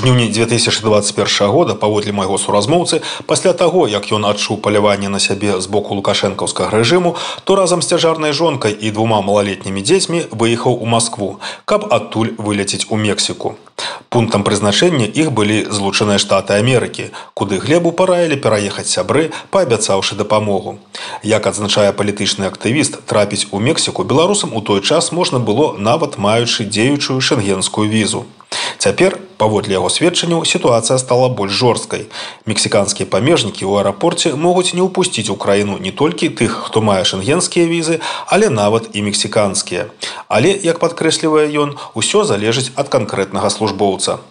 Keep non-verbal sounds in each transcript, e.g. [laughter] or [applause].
Жніўні 2021 года паводле майго суразмоўцы пасля таго як ён адчуў паляванне на сябе з боку лукашэнкаўскага рэжыму то разам з цяжарнай жонкай і двума малалетнімі дзецьмі выехаў у москву каб адтуль вылецець у мексіку. Пунктам прызначэння іх былі злучаныя штаты амерыкі куды глебу параілі пераехаць сябры паабяцаўшы дапамогу. Як адзначае палітычны актывіст трапіць у мексіку беларусам у той час можна было нават маючы дзеючую шенгенскую візу Цяпер, паводле яго сведчанняў, сітуацыя стала больш жорсткай. Мексіканскія памежнікі ў аэрапорце могуць не ўпусціць у краіну не толькі тых, хто мае шенгенскія візы, але нават і мексіканскія. Але, як падкрэслівае ён, усё залежыць ад канкрэтнага службоўца.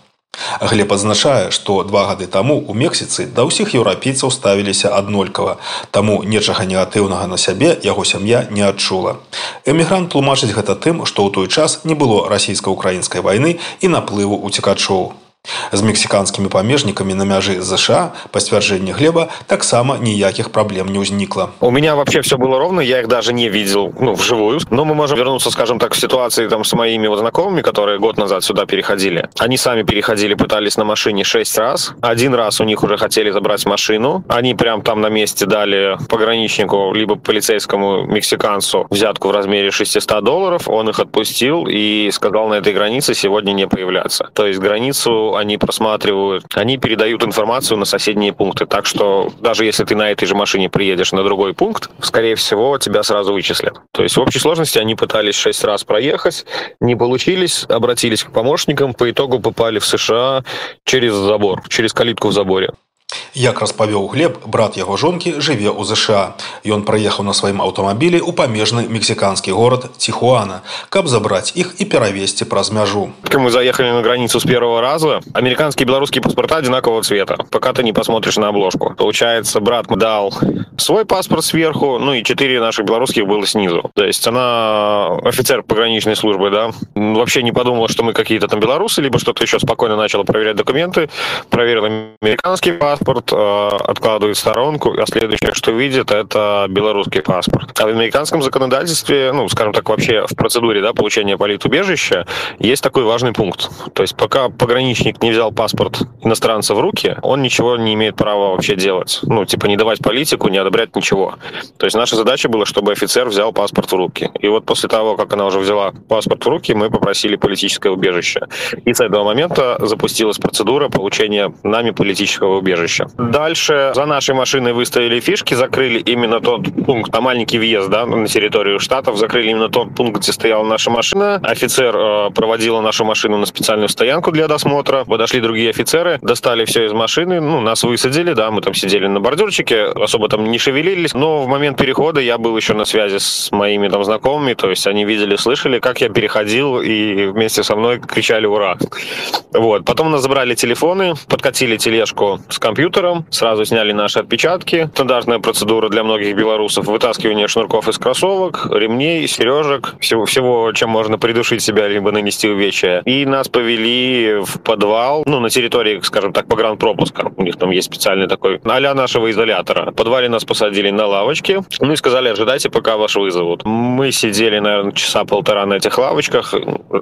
Глеб адзначае, што два гады таму ў Мексіцы да ўсіх еўрапейцаў ставіліся аднолькава, таму нечага негатыўнага на сябе яго сям'я не адчула. Эмігрант тлумачыць гэта тым, што ў той час не было расійска-украінскай вайны і наплыву уцекачоў з мексіканскімі памежнікамі на мяжы ЗША па сцвярджэнні глеба таксама ніякіх праблем не ўзнікла у меня вообще все было ровно я их даже не видел ну вживую но мы можем вернуться скажем так в ситуации там с моими вот знакомыми которые год назад сюда переходили они сами переходили пытались на машине шесть раз один раз у них уже хотели забрать машину они прям там на месте дали пограничнику либо полицейскому мексиканцу взятку в размере 600 долларов он их отпустил и сказал на этой границе сегодня не появляться то есть границу они просматривают, они передают информацию на соседние пункты. Так что даже если ты на этой же машине приедешь на другой пункт, скорее всего, тебя сразу вычислят. То есть в общей сложности они пытались шесть раз проехать, не получились, обратились к помощникам, по итогу попали в США через забор, через калитку в заборе. Як распавёў глеб брат яго жонкі жыве ў ЗША ён праехаў на сваім аўтамабілі ў памежны мексіканскі горад ціхуана каб забраць іх і перавесці праз мяжу мы заехали на границу с первого раза американские белорусские паспорта одинакового цвета пока ты не посмотришь на обложку получается брат дал свой паспорт сверху ну и четыре наших белорусских было снизу то есть она офицер пограничной службы да вообще не подумала что мы какие-то там белорусы либо что-то еще спокойно начала проверять документы проверила американский паспорт паспорт э, откладывает в сторонку, а следующее, что видит, это белорусский паспорт. А в американском законодательстве, ну, скажем так, вообще в процедуре да, получения политубежища есть такой важный пункт. То есть пока пограничник не взял паспорт иностранца в руки, он ничего не имеет права вообще делать. Ну, типа не давать политику, не одобрять ничего. То есть наша задача была, чтобы офицер взял паспорт в руки. И вот после того, как она уже взяла паспорт в руки, мы попросили политическое убежище. И с этого момента запустилась процедура получения нами политического убежища. Дальше за нашей машиной выставили фишки, закрыли именно тот пункт, там маленький въезд да, на территорию штатов, закрыли именно тот пункт, где стояла наша машина. Офицер э, проводила нашу машину на специальную стоянку для досмотра. Подошли другие офицеры, достали все из машины, ну, нас высадили, да, мы там сидели на бордюрчике, особо там не шевелились, но в момент перехода я был еще на связи с моими там знакомыми, то есть они видели, слышали, как я переходил, и вместе со мной кричали «Ура!». Вот. Потом нас забрали телефоны, подкатили тележку с компьютера, компьютером, сразу сняли наши отпечатки. Стандартная процедура для многих белорусов. Вытаскивание шнурков из кроссовок, ремней, сережек, всего, всего, чем можно придушить себя, либо нанести увечья. И нас повели в подвал, ну, на территории, скажем так, погранпропуска. У них там есть специальный такой, а нашего изолятора. В подвале нас посадили на лавочки, ну и сказали, ожидайте, пока вас вызовут. Мы сидели, наверное, часа полтора на этих лавочках.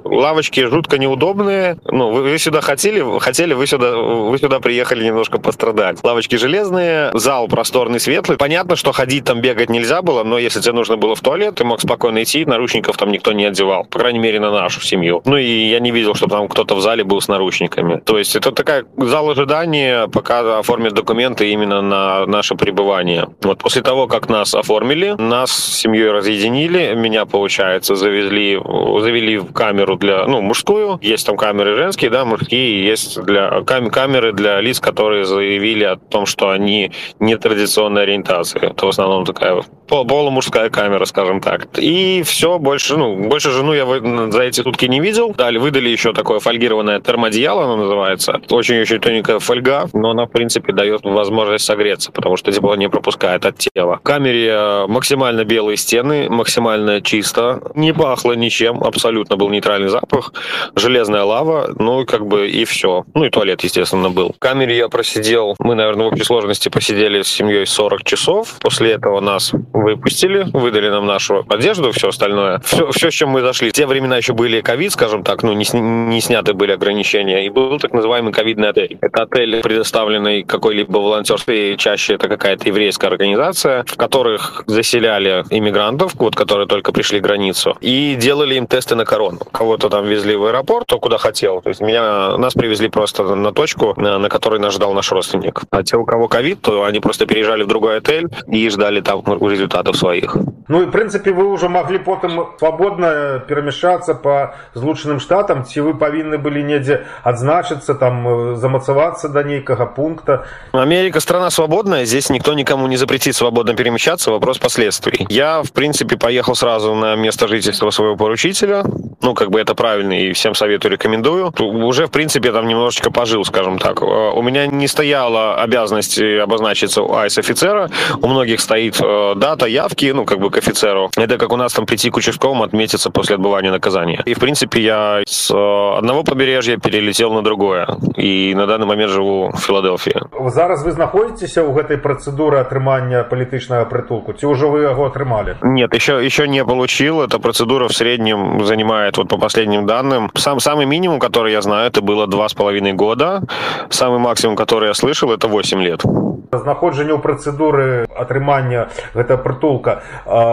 Лавочки жутко неудобные. Ну, вы, вы сюда хотели, хотели, вы сюда, вы сюда приехали немножко пострадать так. Лавочки железные, зал просторный, светлый. Понятно, что ходить там, бегать нельзя было, но если тебе нужно было в туалет, ты мог спокойно идти, наручников там никто не одевал. По крайней мере, на нашу семью. Ну и я не видел, чтобы там кто-то в зале был с наручниками. То есть это такая зал ожидания, пока оформят документы именно на наше пребывание. Вот после того, как нас оформили, нас с семьей разъединили, меня, получается, завезли, завели в камеру для, ну, мужскую. Есть там камеры женские, да, мужские, есть для кам камеры для лиц, которые заявили о том, что они нетрадиционной ориентации. Это в основном такая полумужская камера, скажем так. И все, больше, ну, больше жену я за эти сутки не видел. Дали, выдали еще такое фольгированное термодеяло, оно называется. Очень-очень тоненькая фольга, но она, в принципе, дает возможность согреться, потому что тепло не пропускает от тела. В камере э, максимально белые стены, максимально чисто. Не пахло ничем, абсолютно был нейтральный запах. Железная лава, ну, как бы и все. Ну, и туалет, естественно, был. В камере я просидел просидел, мы, наверное, в общей сложности посидели с семьей 40 часов. После этого нас выпустили, выдали нам нашу одежду, все остальное. Все, все с чем мы зашли. В те времена еще были ковид, скажем так, ну, не, не сняты были ограничения. И был так называемый ковидный отель. Это отель, предоставленный какой-либо волонтерской, чаще это какая-то еврейская организация, в которых заселяли иммигрантов, вот, которые только пришли границу, и делали им тесты на корону. Кого-то там везли в аэропорт, то куда хотел. То есть меня, нас привезли просто на точку, на, на которой нас ждал наш родственник. А те, у кого ковид, то они просто переезжали в другой отель и ждали там результатов своих. Ну и, в принципе, вы уже могли потом свободно перемещаться по злученным штатам, ці вы повинны были недзе отзначиться, там, замацеваться до некого пункта. Америка страна свободная, здесь никто никому не запретит свободно перемещаться, вопрос последствий. Я, в принципе, поехал сразу на место жительства своего поручителя, ну, как бы это правильно, и всем советую, рекомендую. Уже, в принципе, там немножечко пожил, скажем так. Э, у меня не стояла обязанность обозначиться у айс-офицера, у многих стоит э, дата явки, ну, как бы к офицеру. Это как у нас там прийти к участковому, отметиться после отбывания наказания. И, в принципе, я с э, одного побережья перелетел на другое. И на данный момент живу в Филадельфии. Зараз вы знаходитесь у этой процедуры отрымания политичного притулку? Ці уже вы его отрымали? Нет, еще, еще не получил. Эта процедура в среднем занимает, вот по последним данным, сам, самый минимум, который я знаю, это было два с половиной года. Самый максимум, который я слышал, это 8 лет. Знаходжанне ў працэдуры атрымання гэта прытулка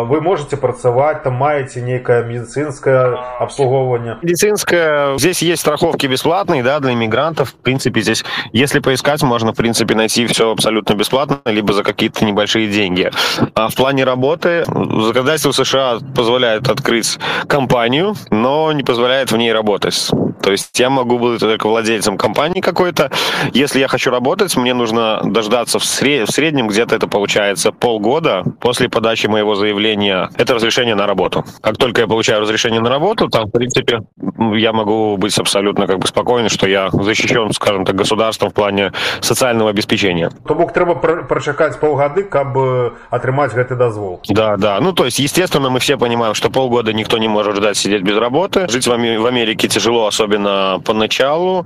вы можете працаваць там маеце нейкае медицинское обслуговывание. Медицинское здесь есть страховки бесплатные да для иммигрантов. В принципе здесь если поискать можно в принципе найти все абсолютно бесплатно либо за какие-то небольшие деньги. А в плане работы законодательство США позволяет открыть компанию но не позволяет в ней работать. То есть я могу быть только владельцем компании какой-то. Если я хочу работать мне нужно дождаться в, сред... в среднем где-то это получается полгода после подачи моего заявления. Это разрешение на работу. Как только я получаю разрешение на работу, там, в принципе, я могу быть абсолютно как бы спокоен, что я защищен, скажем так, государством в плане социального обеспечения. То бок трэба прочакать полгоды, каб отрымать гэты дозвол. Да, да. Ну, то есть, естественно, мы все понимаем, что полгода никто не может ждать сидеть без работы. Жить в Америке тяжело, особенно поначалу,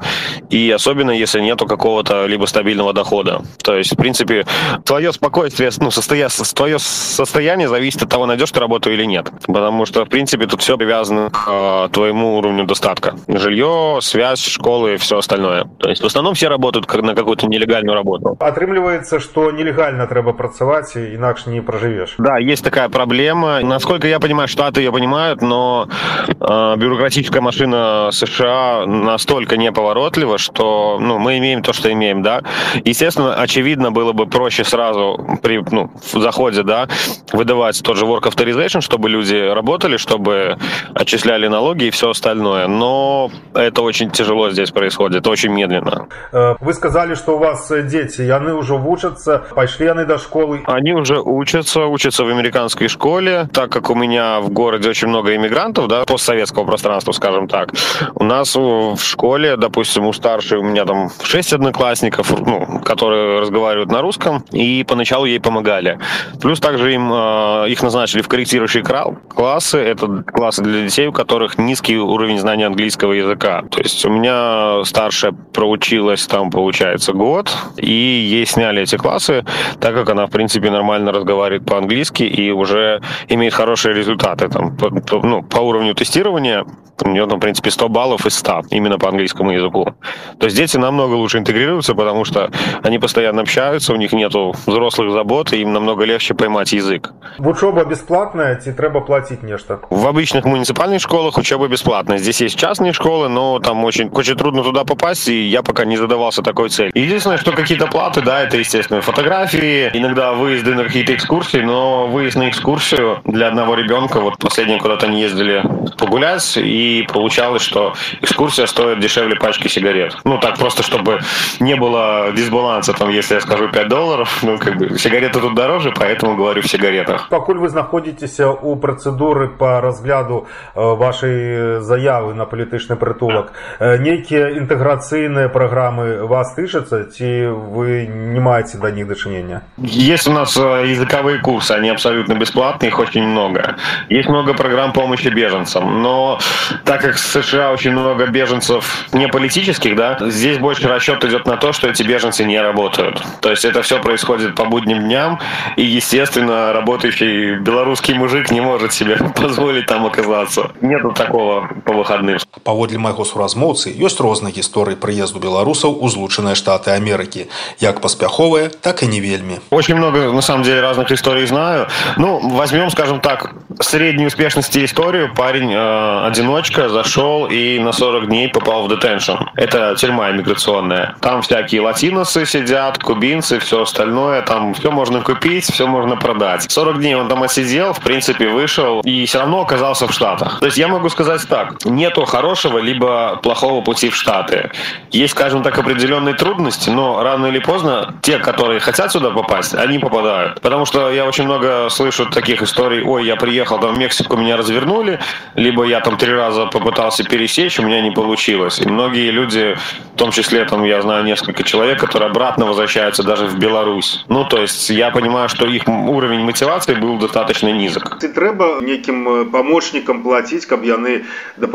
и особенно если нету какого-то либо стабильного дохода. То есть, в принципе, твое спокойствие, ну, состоя... твое состояние зависит от того, найдешь ты работу или нет. Потому что, в принципе, тут все привязано к э, твоему уровню достатка. Жилье, связь, школы и все остальное. То есть, в основном все работают на какую-то нелегальную работу. Отрымливается, что нелегально треба працевать, иначе не проживешь. Да, есть такая проблема. Насколько я понимаю, штаты ее понимают, но э, бюрократическая машина США настолько неповоротлива, что ну, мы имеем то, что имеем, да. Естественно, очевидно, было бы проще сразу при ну, в заходе, да, выдавать тот же work authorization, чтобы люди работали, чтобы отчисляли налоги и все остальное. Но это очень тяжело здесь происходит, очень медленно. Э, вы сказали, что у вас дети, и они уже учатся, пошли они до школы? Они уже учатся, учатся в американской школе, так как у меня в городе очень много иммигрантов, да, постсоветского пространства, скажем так. У нас в школе, допустим, у старшей у меня там шесть одноклассников, ну, которые разговаривают на русском, и поначалу ей помогали. Плюс также им э, их назначили в корректирующие классы. Это классы для детей, у которых низкий уровень знания английского языка. То есть у меня старшая проучилась там, получается, год, и ей сняли эти классы, так как она, в принципе, нормально разговаривает по-английски и уже имеет хорошие результаты там, по, ну, по уровню тестирования. У нее, там, в принципе, 100 баллов из 100 именно по английскому языку. То есть дети намного лучше интегрируются, потому что они постоянно общаются, у них нету взрослых забот, и им намного легче поймать язык. Учеба бесплатная, тебе треба платить нечто? В обычных муниципальных школах учеба бесплатная. Здесь есть частные школы, но там очень, очень трудно туда попасть, и я пока не задавался такой целью. Единственное, что какие-то платы, да, это, естественно, фотографии, иногда выезды на какие-то экскурсии, но выезд на экскурсию для одного ребенка, вот последнее куда-то они ездили погулять, и получалось, что экскурсия стоит дешевле пачки сигарет. Ну, так просто, чтобы не было дисбаланса, там, если я скажу 5 долларов, ну, как бы, сигареты тут дороже, поэтому говорю в сигаретах. Покуль вы знаходзіцеся у працэдуры по разгляду вашай заявы на палітычны прытулак нейкія інтэграцыйныя праграмы вас тычацца ці вы не маеце да них дачынення есть у нас языковые курсы они абсолютно бесплатные их очень много есть много программ помощи беженцам но так как в США очень много беженцев не политических да здесь больше расчет идет на то что эти беженцы не работают то есть это все происходит по будним дням и естественно работающий белорусский мужик не может себе [laughs] позволить там оказаться нету такого по выходным паводле майго суразмоўцы ёсць розныя гісторыі прыезду беларусаў у злучаныя штаты Амерыкі як паспяховыя так и не вельмі очень много на самом деле разных историй знаю ну возьмем скажем так средней успешности историю парень э, одиночка зашел и на 40 дней попал в детеншн это тюрьма иммиграционная там всякие латиносы сидят кубинцы все остальное там все можно купить все можно продать 40 дней он там отсидел в принципе вышел и все равно оказался в штатах то есть я могу сказать так нету хорошего либо плохого пути в штаты. Есть скажем так определенные трудности но рано или поздно те которые хотят сюда попасть они попадают. Потому что я очень много слышу таких историй ой я приехал там в мексику меня развернули либо я там три раза попытался пересечь у меня не получилось и многие люди в том числе там я знаю несколько человек которые обратно возвращаются даже в беларусь. Ну то есть я понимаю что их уровень мотивации был достаточно низок. Ты трэба неким помощникам платить каб яны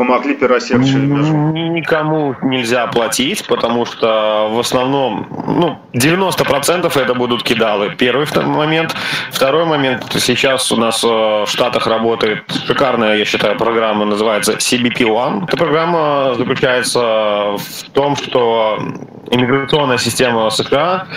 дапамаглі перасекчы никому нельзя платить потому что в основном ну 90 процентов это будут кидалы. Первый момент. Второй момент. Сейчас у нас в штатах работает шикарная я считаю программа называется cbp one. Эта программа заключается в том что иммиграционная система США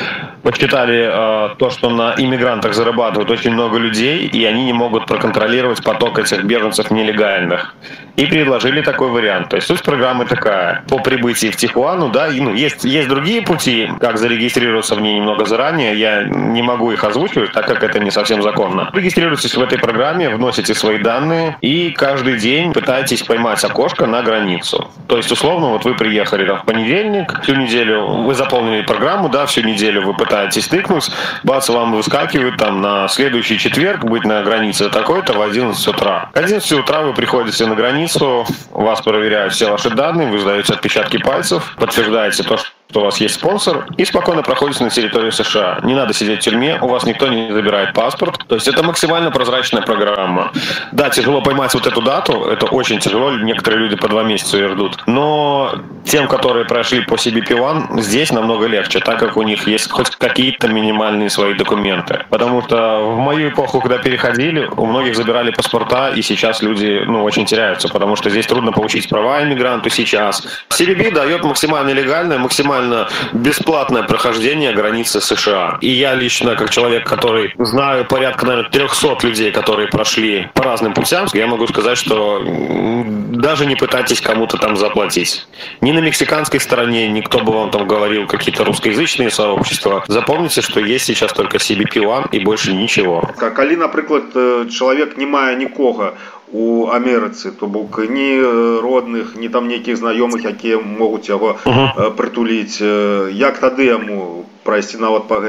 подсчитали э, то, что на иммигрантах зарабатывают очень много людей, и они не могут проконтролировать поток этих беженцев нелегальных. И предложили такой вариант. То есть суть программы такая. По прибытии в Тихуану, да, и, ну, есть, есть другие пути, как зарегистрироваться в ней немного заранее. Я не могу их озвучивать, так как это не совсем законно. Регистрируйтесь в этой программе, вносите свои данные, и каждый день пытайтесь поймать окошко на границу. То есть, условно, вот вы приехали там, в понедельник, всю неделю вы заполнили программу, да, всю неделю вы пытаетесь тыкнуть, бац, вам выскакивает там на следующий четверг быть на границе такой-то в 11 утра. В 11 утра вы приходите на границу, вас проверяют все ваши данные, вы сдаете отпечатки пальцев, подтверждаете то, что что у вас есть спонсор, и спокойно проходите на территорию США. Не надо сидеть в тюрьме, у вас никто не забирает паспорт. То есть это максимально прозрачная программа. Да, тяжело поймать вот эту дату, это очень тяжело, некоторые люди по два месяца ее ждут. Но тем, которые прошли по CBP One, здесь намного легче, так как у них есть хоть какие-то минимальные свои документы. Потому что в мою эпоху, когда переходили, у многих забирали паспорта, и сейчас люди ну, очень теряются, потому что здесь трудно получить права иммигранту сейчас. CBP дает максимально легальное, максимально максимально бесплатное прохождение границы США. И я лично, как человек, который знаю порядка, наверное, 300 людей, которые прошли по разным путям, я могу сказать, что даже не пытайтесь кому-то там заплатить. Ни на мексиканской стороне никто бы вам там говорил какие-то русскоязычные сообщества. Запомните, что есть сейчас только CBP One и больше ничего. Как Али, например, человек не мая никого у Амерыцы то бок ні родных ні там нейкіх знаёмых якія могуць яго uh -huh. прытуліць як тады яму пройти нават по этой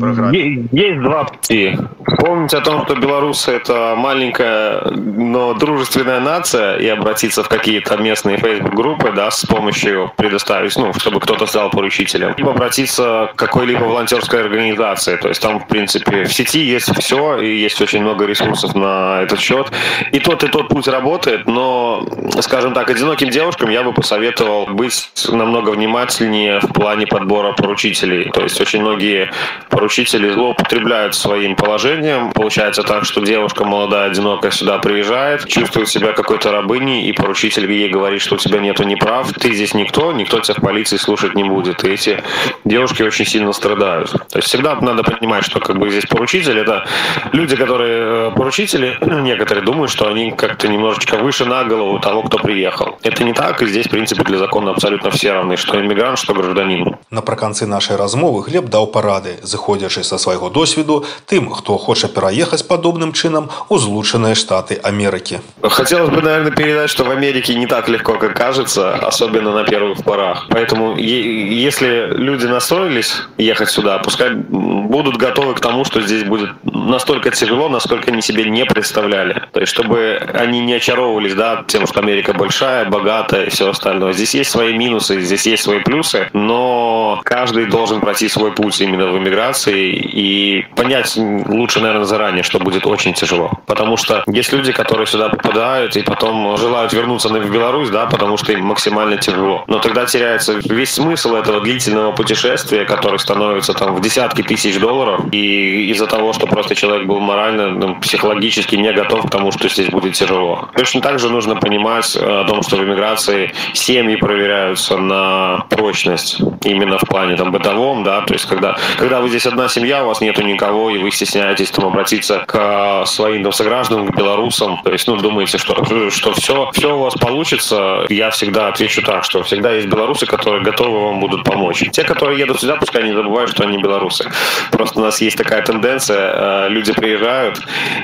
программе? Есть два пути. Помнить о том, что белорусы это маленькая, но дружественная нация, и обратиться в какие-то местные Facebook-группы, да, с помощью предоставить, ну, чтобы кто-то стал поручителем. Либо обратиться к какой-либо волонтерской организации. То есть там, в принципе, в сети есть все, и есть очень много ресурсов на этот счет. И тот, и тот путь работает, но, скажем так, одиноким девушкам я бы посоветовал быть намного внимательнее в плане подбора поручителей. То есть есть очень многие поручители злоупотребляют своим положением. Получается так, что девушка молодая, одинокая сюда приезжает, чувствует себя какой-то рабыней, и поручитель ей говорит, что у тебя нету неправ, ты здесь никто, никто тебя в полиции слушать не будет. И эти девушки очень сильно страдают. То есть всегда надо понимать, что как бы здесь поручитель это люди, которые э, поручители, [clears throat] некоторые думают, что они как-то немножечко выше на голову того, кто приехал. Это не так, и здесь, в принципе, для закона абсолютно все равны, что иммигрант, что гражданин. Напрыканцы нашай размовы размовы глеб даў парады. Зыходзячы са свайго досведу тым хто хоча пераехаць падобным чынам у злучаныя штаты Америки хотелось бы наверное передать что в Америке не так легко как кажется особенно на первых порах. Поэтому если люди настроились ехать сюда пускай будут готовы к тому что здесь будет настолько тяжело насколько они себе не представляли. То есть чтобы они не очаровывались да тем что Америка большая богатая и все остальное. Здесь есть свои минусы здесь есть свои плюсы но каждый должен пройти свой путь именно в иммиграции и понять лучше, наверное, заранее, что будет очень тяжело. Потому что есть люди, которые сюда попадают и потом желают вернуться в Беларусь, да, потому что им максимально тяжело. Но тогда теряется весь смысл этого длительного путешествия, который становится там в десятки тысяч долларов, и из-за того, что просто человек был морально, ну, психологически не готов к тому, что здесь будет тяжело. Точно так же нужно понимать э, о том, что в иммиграции семьи проверяются на прочность именно в плане там бытовом, да, то есть когда, когда вы здесь одна семья, у вас нету никого, и вы стесняетесь там обратиться к своим там, согражданам, к белорусам, то есть, ну, думаете, что, что все, все у вас получится, я всегда отвечу так, что всегда есть белорусы, которые готовы вам будут помочь. Те, которые едут сюда, пускай не забывают, что они белорусы. Просто у нас есть такая тенденция, э, люди приезжают,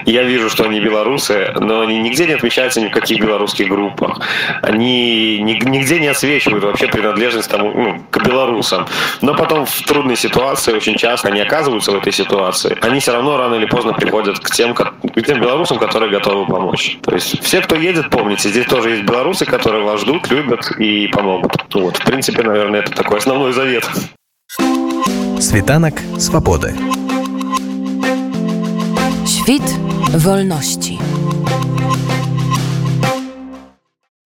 я вижу, что они белорусы, но они нигде не отмечаются ни в каких белорусских группах. Они нигде не отсвечивают вообще принадлежность тому, ну, к белорусам. Но потом в трудной ситуации очень часто они оказываются в этой ситуации. Они все равно рано или поздно приходят к тем, к тем белорусам, которые готовы помочь. То есть все, кто едет, помните, здесь тоже есть белорусы, которые вас ждут, любят и помогут. Вот, в принципе, наверное, это такой основной завет. Світанак свободы. Świt wolności.